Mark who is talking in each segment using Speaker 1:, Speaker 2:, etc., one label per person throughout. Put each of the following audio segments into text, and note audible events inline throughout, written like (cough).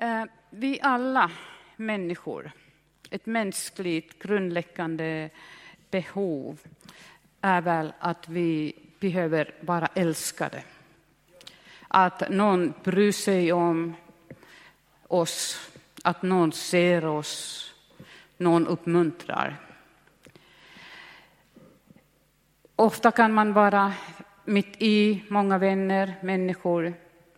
Speaker 1: Eh, vi alla människor, ett mänskligt grundläggande behov är väl att vi behöver vara älskade. Att någon bryr sig om oss, att någon ser oss, någon uppmuntrar. Ofta kan man vara mitt i många vänner, människor,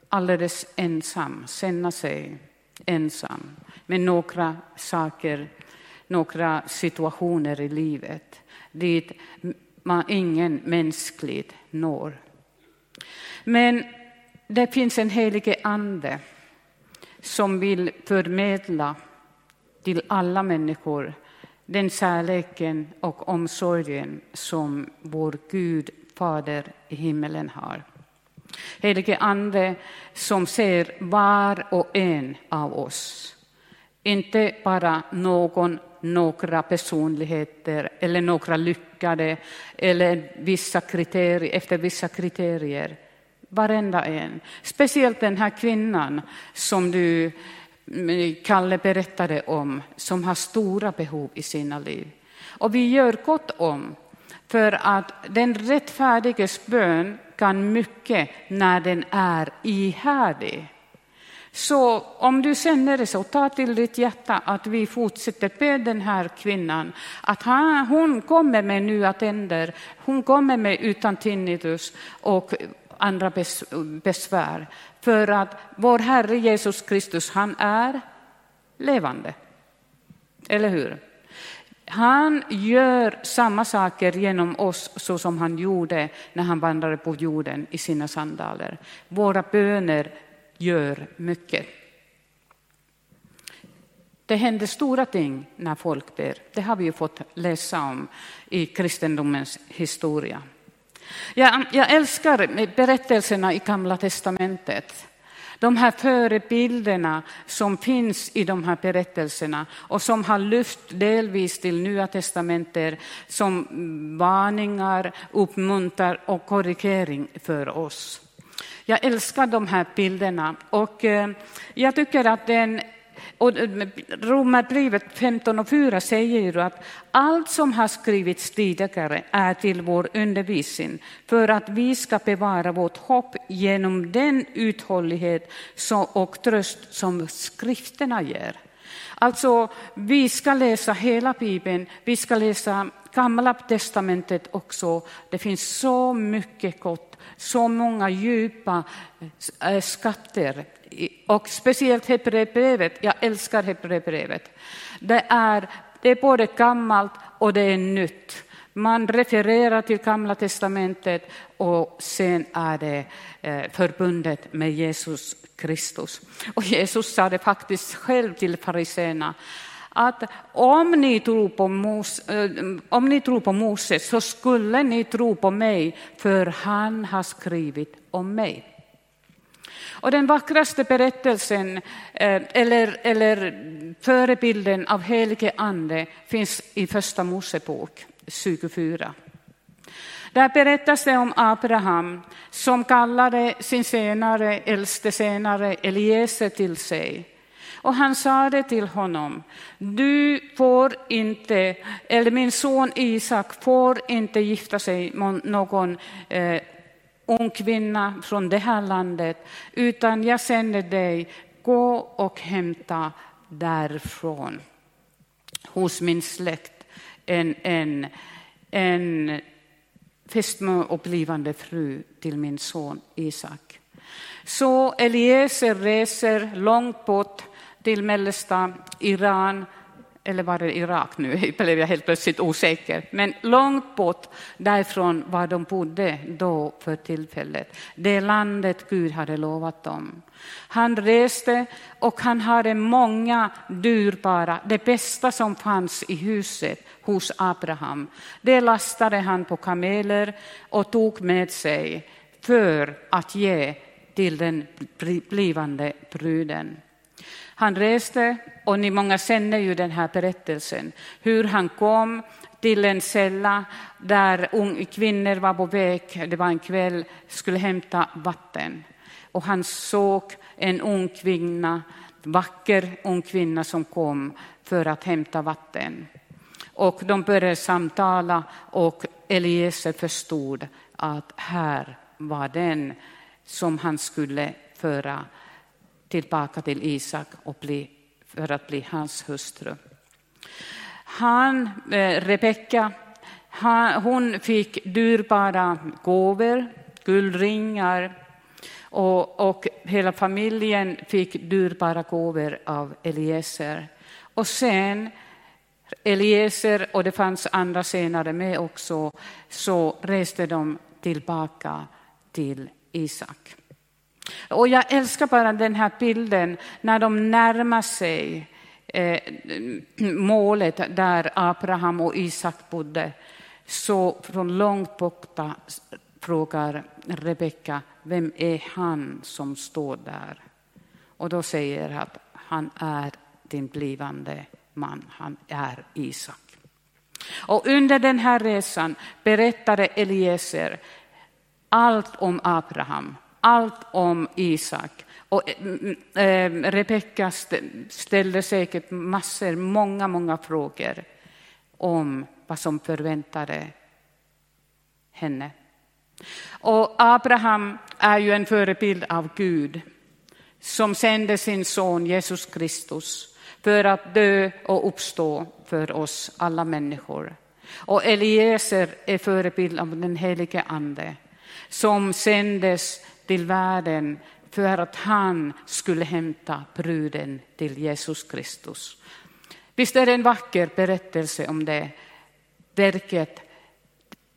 Speaker 1: alldeles ensam, känna sig ensam med några saker, några situationer i livet dit man ingen mänskligt når. Men det finns en helige ande som vill förmedla till alla människor den kärleken och omsorgen som vår Gud, Fader i himmelen har. Helige Ande som ser var och en av oss. Inte bara någon, några personligheter eller några lyckade eller vissa kriterier, efter vissa kriterier. Varenda en. Speciellt den här kvinnan som du, mm, Kalle, berättade om, som har stora behov i sina liv. Och vi gör gott om, för att den rättfärdiges bön kan mycket när den är ihärdig. Så om du känner det så, ta till ditt hjärta att vi fortsätter be den här kvinnan att hon kommer med nya tänder, hon kommer med utan tinnitus och andra besvär. För att vår Herre Jesus Kristus, han är levande. Eller hur? Han gör samma saker genom oss så som han gjorde när han vandrade på jorden i sina sandaler. Våra böner gör mycket. Det händer stora ting när folk ber. Det har vi ju fått läsa om i kristendomens historia. Jag, jag älskar berättelserna i Gamla testamentet. De här förebilderna som finns i de här berättelserna och som har lyft delvis till Nya testamentet som varningar, uppmuntran och korrigering för oss. Jag älskar de här bilderna och eh, jag tycker att den och eh, Romarbrevet 15 och 4 säger ju att allt som har skrivits tidigare är till vår undervisning för att vi ska bevara vårt hopp genom den uthållighet och tröst som skrifterna ger. Alltså, vi ska läsa hela Bibeln, vi ska läsa Gamla testamentet också. Det finns så mycket gott, så många djupa eh, eh, skatter och speciellt Hebreerbrevet, jag älskar Hebreerbrevet. Det är, det är både gammalt och det är nytt. Man refererar till Gamla testamentet och sen är det eh, förbundet med Jesus Kristus. Och Jesus sa det faktiskt själv till fariséerna att om ni, tror på Mose, eh, om ni tror på Moses så skulle ni tro på mig, för han har skrivit om mig. Och den vackraste berättelsen, eh, eller, eller förebilden av helige ande, finns i Första Mosebok 24. Där berättas det om Abraham som kallade sin senare, äldste senare Eliezer till sig. Och han sade till honom, du får inte, eller min son Isak får inte gifta sig med någon eh, ung kvinna från det här landet, utan jag sänder dig, gå och hämta därifrån hos min släkt en, en, en fästmö och blivande fru till min son Isak. Så Eliezer reser långt bort till mellersta Iran eller var det Irak nu, (laughs) blev jag helt plötsligt osäker, men långt bort därifrån var de bodde då för tillfället. Det landet Gud hade lovat dem. Han reste och han hade många dyrbara, det bästa som fanns i huset hos Abraham. Det lastade han på kameler och tog med sig för att ge till den blivande bruden. Han reste, och ni många känner ju den här berättelsen, hur han kom till en källa där kvinnor var på väg, det var en kväll, skulle hämta vatten. och han såg en ung kvinna, vacker ung kvinna som kom för att hämta vatten. Och de började samtala och Eliezer förstod att här var den som han skulle föra tillbaka till Isak och bli, för att bli hans hustru. Han, eh, Rebecka, hon fick dyrbara gåvor, guldringar och, och hela familjen fick dyrbara gåvor av Eliezer. Och sen Eliezer, och det fanns andra senare med också, så reste de tillbaka till Isak. Och jag älskar bara den här bilden när de närmar sig eh, målet där Abraham och Isak bodde. Så från långt borta frågar Rebecka, vem är han som står där? Och då säger han att han är din blivande man, han är Isak. Och under den här resan berättade Eliezer allt om Abraham, allt om Isak. Och eh, mm, eh, Rebecka ställde säkert massor, många, många frågor om vad som förväntade henne. Och Abraham är ju en förebild av Gud som sände sin son Jesus Kristus för att dö och uppstå för oss alla människor. Och Eliezer är förebild av den helige Ande som sändes till världen för att han skulle hämta bruden till Jesus Kristus. Visst är det en vacker berättelse om det verket,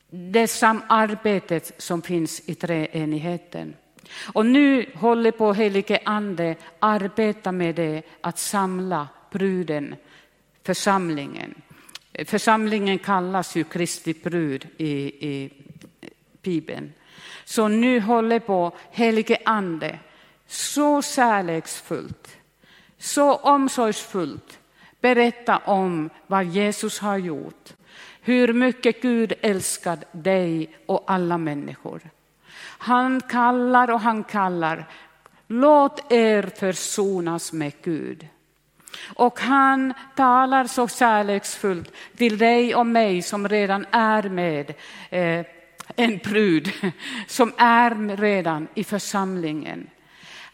Speaker 1: det samarbetet som finns i treenigheten. Och nu håller på helige Ande arbeta med det att samla bruden, församlingen. Församlingen kallas ju Kristi brud i, i Bibeln. Så nu håller på helige Ande så kärleksfullt, så omsorgsfullt berätta om vad Jesus har gjort. Hur mycket Gud älskar dig och alla människor. Han kallar och han kallar. Låt er försonas med Gud. Och han talar så kärleksfullt till dig och mig som redan är med eh, en brud, som är redan i församlingen.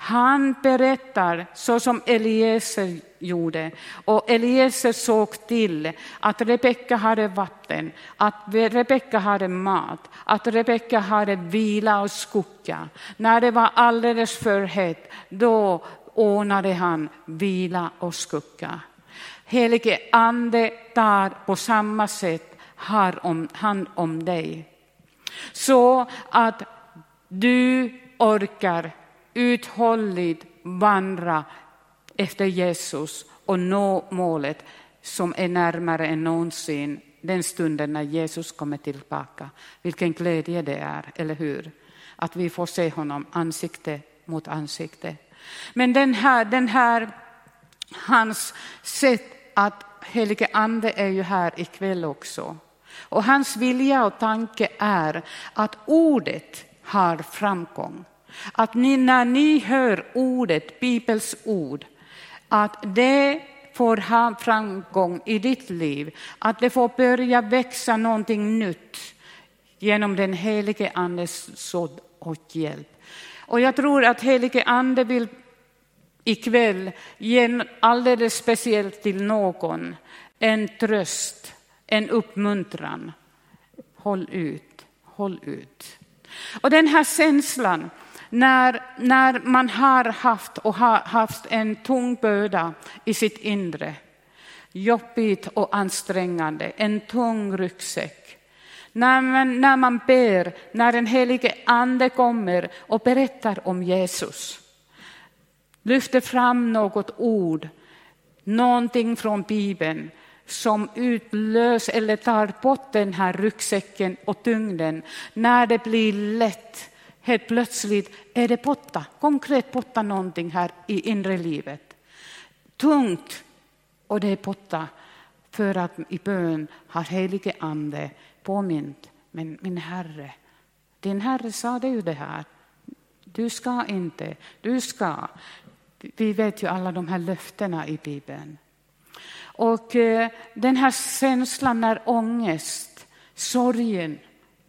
Speaker 1: Han berättar så som Eliezer gjorde. Och Eliezer såg till att Rebecka hade vatten, att Rebecka hade mat, att Rebecka hade vila och skugga. När det var alldeles för hett, då ordnade han vila och skugga. Helige Ande tar på samma sätt hand om dig. Så att du orkar uthålligt vandra efter Jesus och nå målet som är närmare än någonsin den stunden när Jesus kommer tillbaka. Vilken glädje det är, eller hur? Att vi får se honom ansikte mot ansikte. Men den här, den här hans sätt att helige ande är ju här ikväll också. Och hans vilja och tanke är att ordet har framgång. Att ni, när ni hör ordet, Bibels ord, att det får ha framgång i ditt liv, att det får börja växa någonting nytt genom den helige Andes sådd och hjälp. Och jag tror att helige Ande vill ikväll ge alldeles speciellt till någon en tröst, en uppmuntran. Håll ut, håll ut. Och den här känslan när, när man har haft och har haft en tung börda i sitt inre, jobbigt och ansträngande, en tung ryggsäck. När man, när man ber, när den helige ande kommer och berättar om Jesus, lyfter fram något ord, någonting från Bibeln som utlöser eller tar bort den här ryggsäcken och tyngden, när det blir lätt helt plötsligt är det borta, konkret borta någonting här i inre livet. Tungt och det är borta för att i bön har helige ande påmint, men min Herre, din Herre sa det ju det här. Du ska inte, du ska. Vi vet ju alla de här löftena i Bibeln. Och eh, den här känslan när ångest, sorgen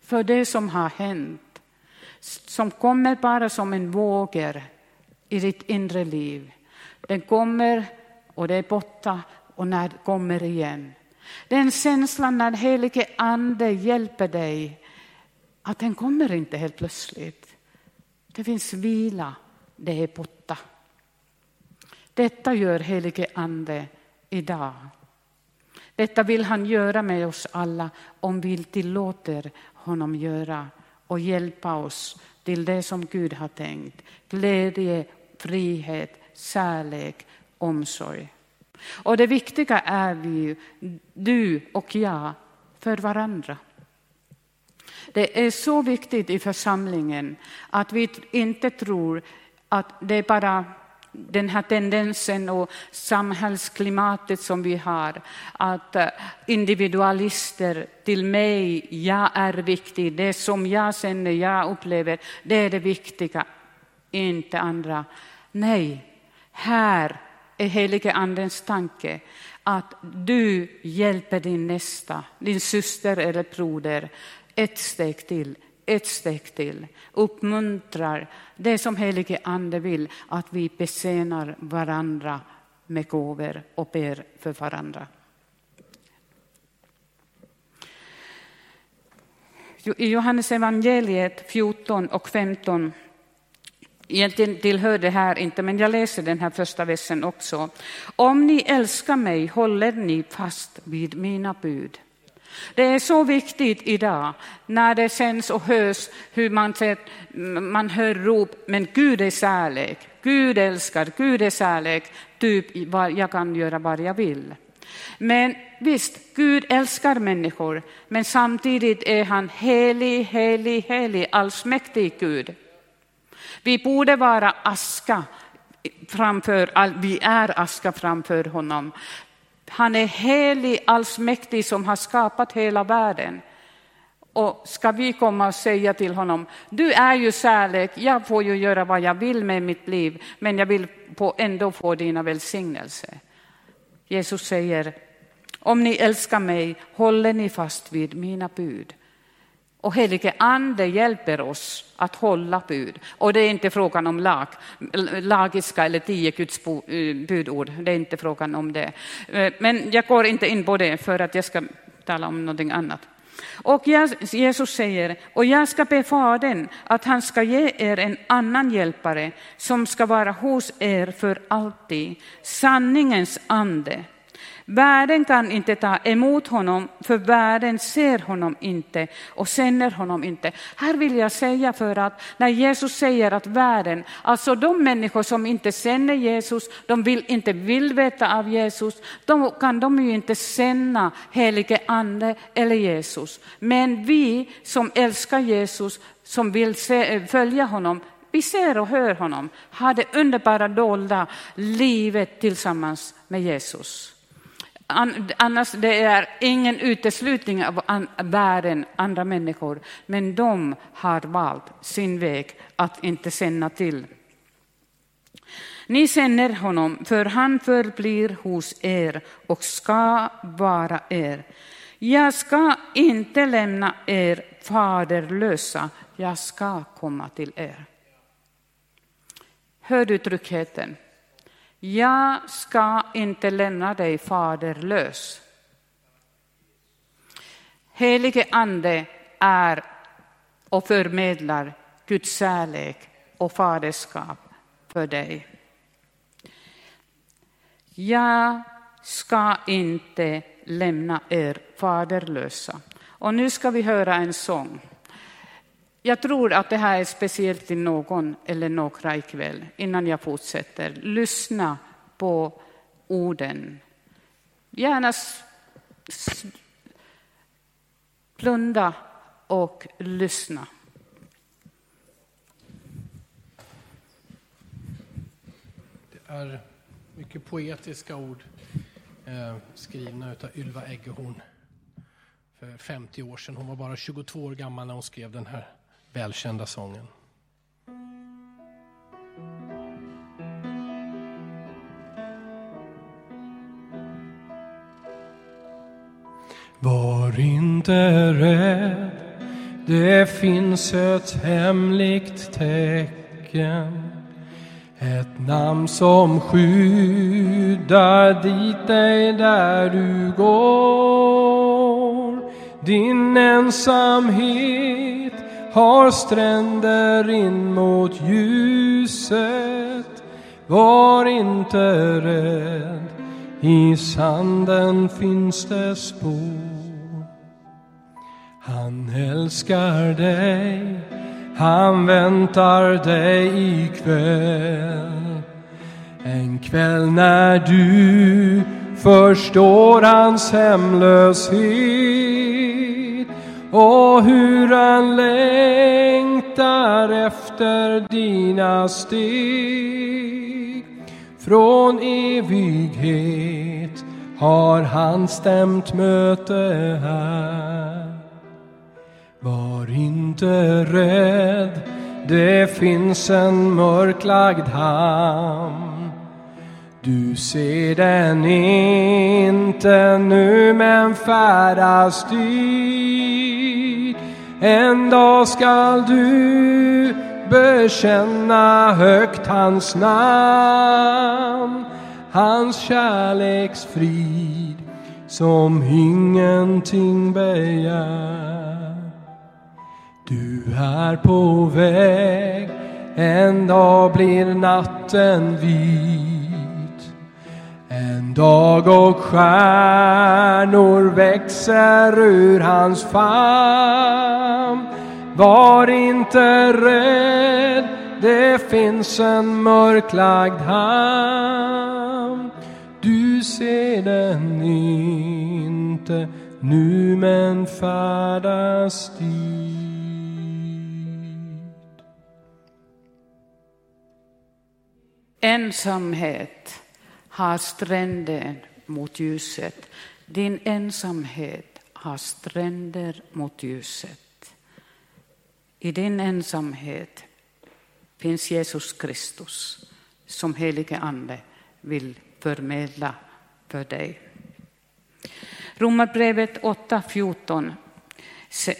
Speaker 1: för det som har hänt, som kommer bara som en våger i ditt inre liv. Den kommer och det är borta och när det kommer igen. Den känslan när helige ande hjälper dig, att den kommer inte helt plötsligt. Det finns vila, det är borta. Detta gör helige ande idag. Detta vill han göra med oss alla om vi tillåter honom göra och hjälpa oss till det som Gud har tänkt. Glädje, frihet, kärlek, omsorg. Och det viktiga är vi, du och jag, för varandra. Det är så viktigt i församlingen att vi inte tror att det är bara den här tendensen och samhällsklimatet som vi har, att eh, individualister till mig, jag är viktig, det som jag känner, jag upplever, det är det viktiga, inte andra. Nej, här är helige andens tanke att du hjälper din nästa, din syster eller broder, ett steg till, ett steg till. Uppmuntrar det som helige ande vill, att vi besenar varandra med gåvor och ber för varandra. I Johannes evangeliet 14 och 15 Egentligen tillhör det här inte, men jag läser den här första versen också. Om ni älskar mig håller ni fast vid mina bud. Det är så viktigt idag när det känns och hörs hur man, ser, man hör rop, men Gud är kärlek, Gud älskar, Gud är kärlek, typ jag kan göra vad jag vill. Men visst, Gud älskar människor, men samtidigt är han helig, helig, helig, allsmäktig Gud. Vi borde vara aska framför, vi är aska framför honom. Han är helig, allsmäktig som har skapat hela världen. Och ska vi komma och säga till honom, du är ju kärlek, jag får ju göra vad jag vill med mitt liv, men jag vill ändå få dina välsignelser. Jesus säger, om ni älskar mig håller ni fast vid mina bud. Och helige ande hjälper oss att hålla bud. Och det är inte frågan om lag, lagiska eller tio Guds eh, budord, det är inte frågan om det. Eh, men jag går inte in på det för att jag ska tala om någonting annat. Och Jesus säger, och jag ska be Fadern att han ska ge er en annan hjälpare som ska vara hos er för alltid, sanningens ande Världen kan inte ta emot honom, för världen ser honom inte och känner honom inte. Här vill jag säga för att när Jesus säger att världen, alltså de människor som inte känner Jesus, de vill inte vill veta av Jesus, då kan de ju inte känna helige ande eller Jesus. Men vi som älskar Jesus, som vill se, följa honom, vi ser och hör honom, har det underbara dolda livet tillsammans med Jesus. Annars det är ingen uteslutning av världen, andra människor, men de har valt sin väg att inte känna till. Ni känner honom, för han förblir hos er och ska vara er. Jag ska inte lämna er faderlösa, jag ska komma till er. Hör du tryggheten? Jag ska inte lämna dig faderlös. Helige Ande är och förmedlar Guds kärlek och faderskap för dig. Jag ska inte lämna er faderlösa. Och nu ska vi höra en sång. Jag tror att det här är speciellt till någon eller några ikväll, innan jag fortsätter. Lyssna på orden. Gärna blunda och lyssna.
Speaker 2: Det är mycket poetiska ord eh, skrivna av Ylva Eggehorn för 50 år sedan. Hon var bara 22 år gammal när hon skrev den här välkända sången. Var inte rädd, det finns ett hemligt tecken. Ett namn som skyddar dit dig där du går. Din ensamhet har stränder in mot ljuset. Var inte rädd, i sanden finns det spår. Han älskar dig, han väntar dig ikväll. En kväll när du förstår hans hemlöshet och hur han längtar efter dina steg. Från evighet har han stämt möte här. Var inte rädd, det finns en mörklagd hamn. Du ser den inte nu men färdas dit. En dag skall du bekänna högt hans namn. Hans kärleksfrid som ingenting begär. Du är på väg, en dag blir natten vit. Dag och stjärnor växer ur hans famn. Var inte rädd, det finns en mörklagd hamn. Du ser den inte nu men färdas dit.
Speaker 1: Ensamhet har stränder mot ljuset. Din ensamhet har stränder mot ljuset. I din ensamhet finns Jesus Kristus som helige Ande vill förmedla för dig. Romarbrevet 8.14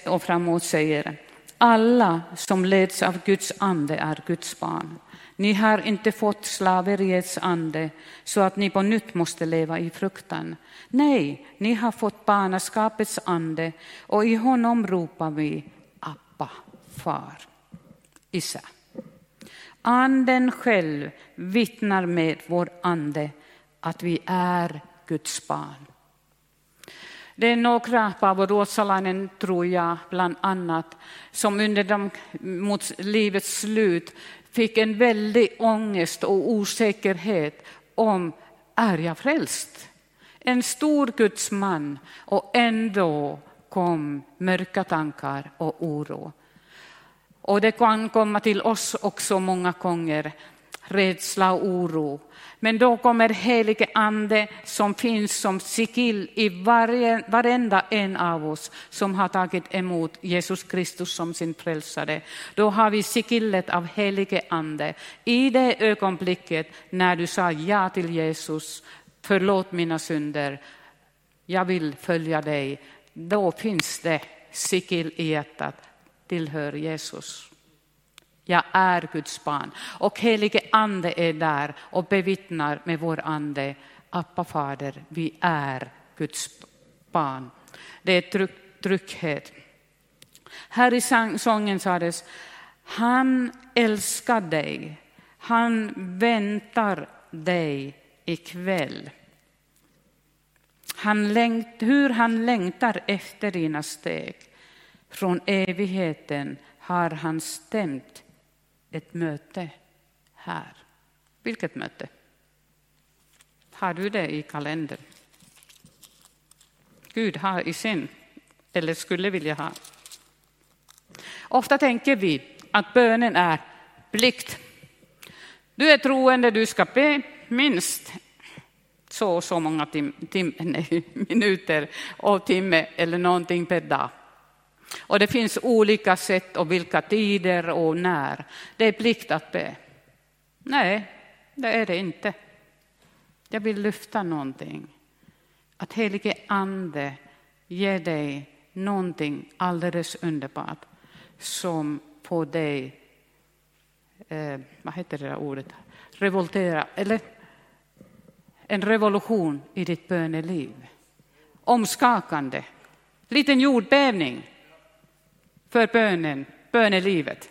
Speaker 1: och framåt säger alla som leds av Guds ande är Guds barn. Ni har inte fått slaveriets ande så att ni på nytt måste leva i fruktan. Nej, ni har fått barnaskapets ande och i honom ropar vi Abba, far. Isa. Anden själv vittnar med vår ande att vi är Guds barn. Det är några, Paavo Ruotsalainen tror jag bland annat, som under de, mot livets slut fick en väldig ångest och osäkerhet om, är jag frälst? En stor Guds man och ändå kom mörka tankar och oro. Och det kan komma till oss också många gånger, rädsla och oro. Men då kommer helige ande som finns som sigill i varje, varenda en av oss som har tagit emot Jesus Kristus som sin frälsare. Då har vi sigillet av helige ande. I det ögonblicket när du sa ja till Jesus, förlåt mina synder, jag vill följa dig. Då finns det sigill i hjärtat, tillhör Jesus. Jag är Guds barn. Och helige ande är där och bevittnar med vår ande, Appa fader, vi är Guds barn. Det är tryck, trygghet. Här i sången sades, han älskar dig, han väntar dig ikväll. Han längt, hur han längtar efter dina steg. Från evigheten har han stämt ett möte här. Vilket möte? Har du det i kalendern? Gud har i sin, eller skulle vilja ha. Ofta tänker vi att bönen är plikt. Du är troende, du ska be minst så och så många tim, tim, nej, (laughs) minuter och timme eller någonting per dag. Och det finns olika sätt och vilka tider och när. Det är plikt att be. Nej, det är det inte. Jag vill lyfta någonting. Att helige ande ger dig någonting alldeles underbart som får dig, eh, vad heter det där ordet, revoltera, eller en revolution i ditt böneliv. Omskakande, liten jordbävning för bönen, bönelivet.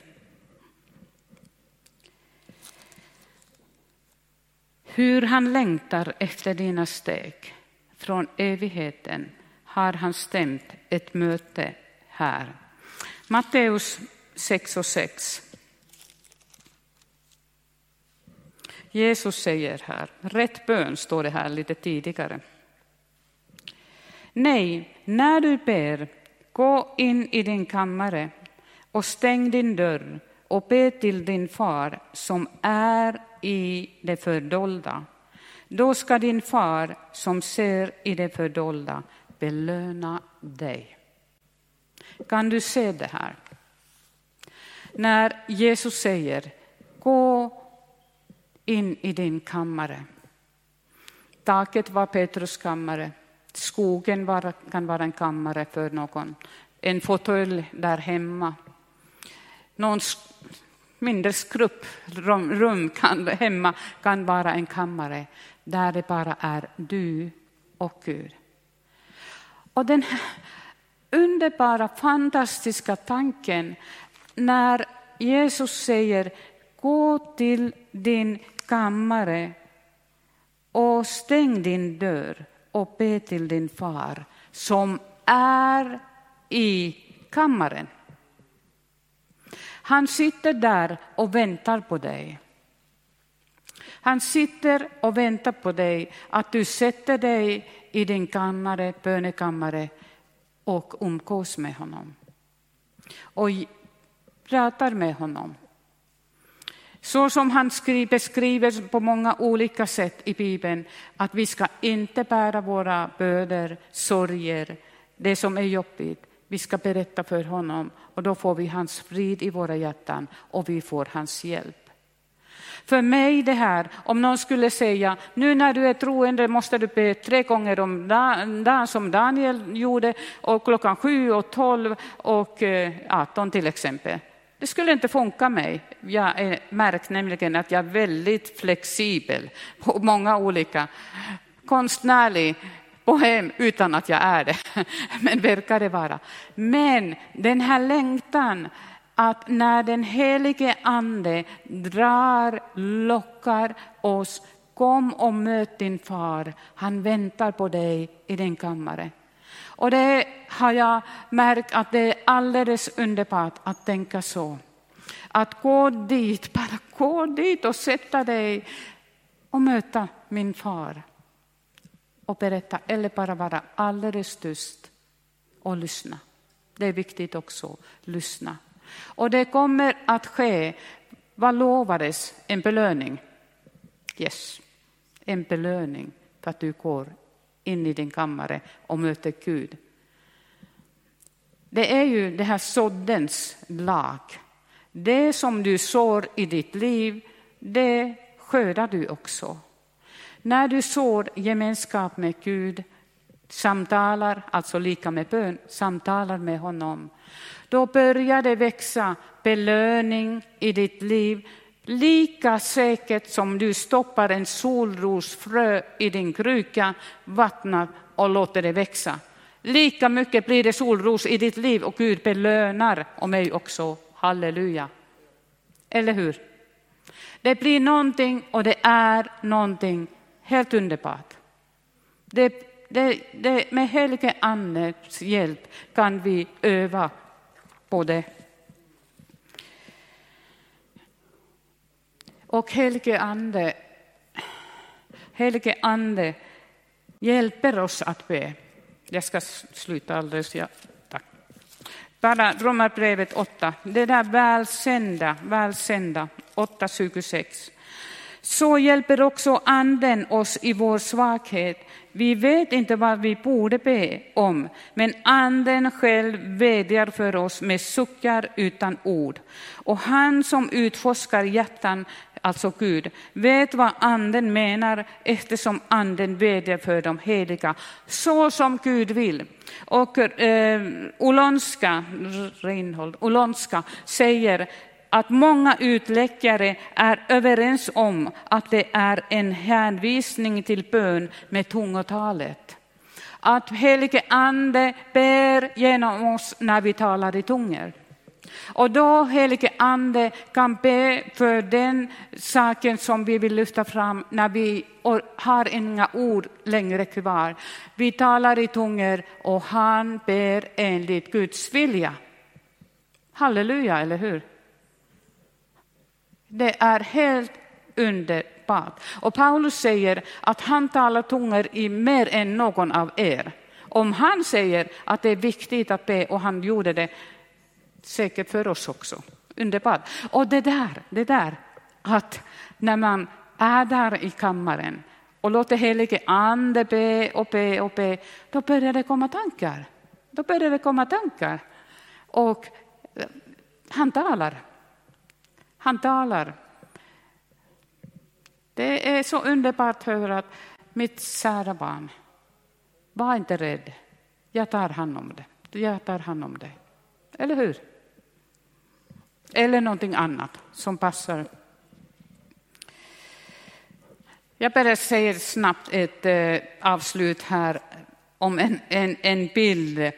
Speaker 1: Hur han längtar efter dina steg från evigheten har han stämt ett möte här. Matteus 6 och 6. Jesus säger här, rätt bön står det här lite tidigare. Nej, när du ber, gå in i din kammare och stäng din dörr och be till din far som är i det fördolda. Då ska din far som ser i det fördolda belöna dig. Kan du se det här? När Jesus säger gå in i din kammare. Taket var Petrus kammare. Skogen var, kan vara en kammare för någon. En fåtölj där hemma. Någon mindre skrupprum rum kan, hemma kan vara en kammare där det bara är du och Gud. Och den här underbara, fantastiska tanken när Jesus säger gå till din kammare och stäng din dörr och be till din far som är i kammaren. Han sitter där och väntar på dig. Han sitter och väntar på dig, att du sätter dig i din kammare, bönekammare och umgås med honom. Och pratar med honom. Så som han beskriver på många olika sätt i Bibeln, att vi ska inte bära våra bördor, sorger, det som är jobbigt. Vi ska berätta för honom och då får vi hans frid i våra hjärtan och vi får hans hjälp. För mig det här, om någon skulle säga, nu när du är troende måste du be tre gånger om dagen som Daniel gjorde, och klockan sju och tolv och eh, arton till exempel. Det skulle inte funka mig. Jag är märkt nämligen att jag är väldigt flexibel på många olika konstnärlig bohem utan att jag är det, (laughs) men verkar det vara. Men den här längtan att när den helige ande drar, lockar oss, kom och möt din far, han väntar på dig i din kammare. Och det har jag märkt att det alldeles underbart att tänka så. Att gå dit, bara gå dit och sätta dig och möta min far och berätta, eller bara vara alldeles tyst och lyssna. Det är viktigt också, lyssna. Och det kommer att ske, vad lovades? En belöning. Yes, en belöning för att du går in i din kammare och möter Gud. Det är ju det här såddens lag. Det som du sår i ditt liv, det skördar du också. När du sår gemenskap med Gud, samtalar, alltså lika med bön, samtalar med honom, då börjar det växa belöning i ditt liv. Lika säkert som du stoppar en solrosfrö i din kruka, vattnar och låter det växa. Lika mycket blir det solros i ditt liv och Gud belönar och mig också. Halleluja. Eller hur? Det blir någonting och det är någonting helt underbart. Det, det, det, med helige Andes hjälp kan vi öva på det. Och helige Ande, helige Ande hjälper oss att be. Jag ska sluta alldeles. Ja, tack. Bara Romarbrevet 8, det där välsända, välsända 8.26. Så hjälper också Anden oss i vår svaghet. Vi vet inte vad vi borde be om, men Anden själv vädjar för oss med suckar utan ord. Och han som utforskar hjärtan alltså Gud, vet vad anden menar eftersom anden vädjar för de heliga, så som Gud vill. Och eh, Olonska, Reinhold, Olonska säger att många utläckare är överens om att det är en hänvisning till bön med tungotalet. Att helige ande ber genom oss när vi talar i tungor. Och då helige ande kan be för den saken som vi vill lyfta fram när vi har inga ord längre kvar. Vi talar i tungor och han ber enligt Guds vilja. Halleluja, eller hur? Det är helt underbart. Och Paulus säger att han talar tungor i mer än någon av er. Om han säger att det är viktigt att be och han gjorde det, säkert för oss också. Underbart. Och det där, det där att när man är där i kammaren och låter helige ande be och be och be, då börjar det komma tankar. Då börjar det komma tankar. Och eh, han talar. Han talar. Det är så underbart att höra att mitt kära barn, var inte rädd. Jag tar hand om det. Jag tar hand om det. Eller hur? Eller någonting annat som passar. Jag bara säger snabbt ett eh, avslut här om en, en, en bild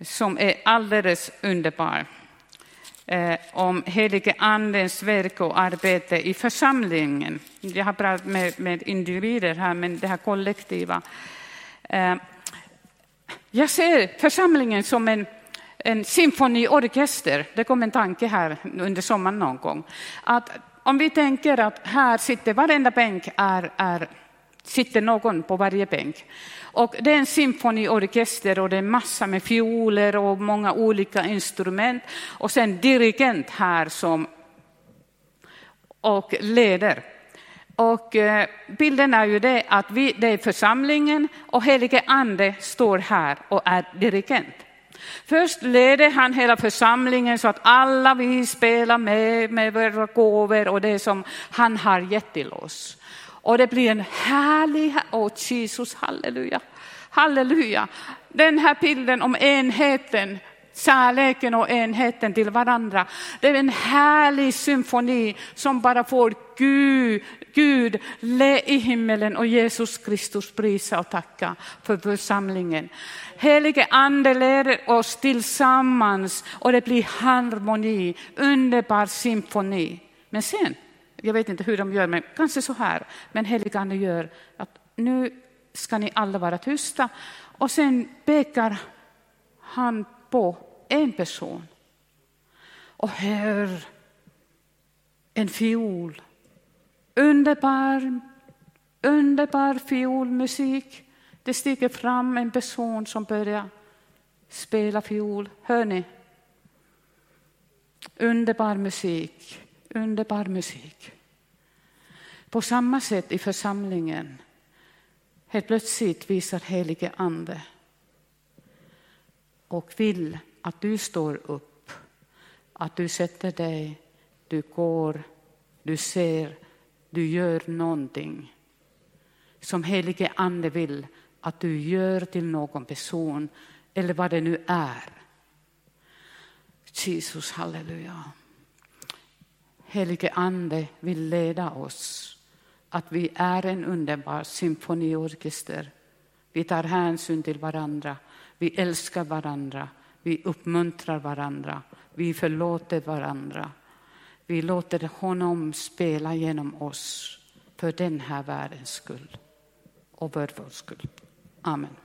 Speaker 1: som är alldeles underbar. Eh, om helige andens verk och arbete i församlingen. Jag har pratat med, med individer här, men det här kollektiva. Eh, jag ser församlingen som en en symfoniorkester. Det kom en tanke här under sommaren någon gång. Att om vi tänker att här sitter varenda bänk är, är sitter någon på varje bänk. Och det är en symfoniorkester och det är massa med fioler och många olika instrument. Och sen dirigent här som och leder. Och eh, bilden är ju det att vi, det är församlingen och helige ande står här och är dirigent. Först ledde han hela församlingen så att alla vi spelar med med våra gåvor och det som han har gett till oss. Och det blir en härlig, åh oh Jesus, halleluja, halleluja. Den här bilden om enheten, kärleken och enheten till varandra. Det är en härlig symfoni som bara får Gud, Gud i himmelen och Jesus Kristus prisa och tacka för församlingen. Helige ande leder oss tillsammans och det blir harmoni, underbar symfoni. Men sen, jag vet inte hur de gör, men kanske så här, men helige ande gör att nu ska ni alla vara tysta och sen pekar han på en person och hör en fiol. Underbar, underbar fiolmusik. Det stiger fram en person som börjar spela fiol. Hör ni? Underbar musik, underbar musik. På samma sätt i församlingen, helt plötsligt visar helige ande och vill att du står upp, att du sätter dig, du går, du ser, du gör någonting som helige ande vill att du gör till någon person eller vad det nu är. Jesus, halleluja. Helige ande vill leda oss. Att vi är en underbar symfoniorkester. Vi tar hänsyn till varandra. Vi älskar varandra. Vi uppmuntrar varandra. Vi förlåter varandra. Vi låter honom spela genom oss för den här världens skull och för vår skull. Amen.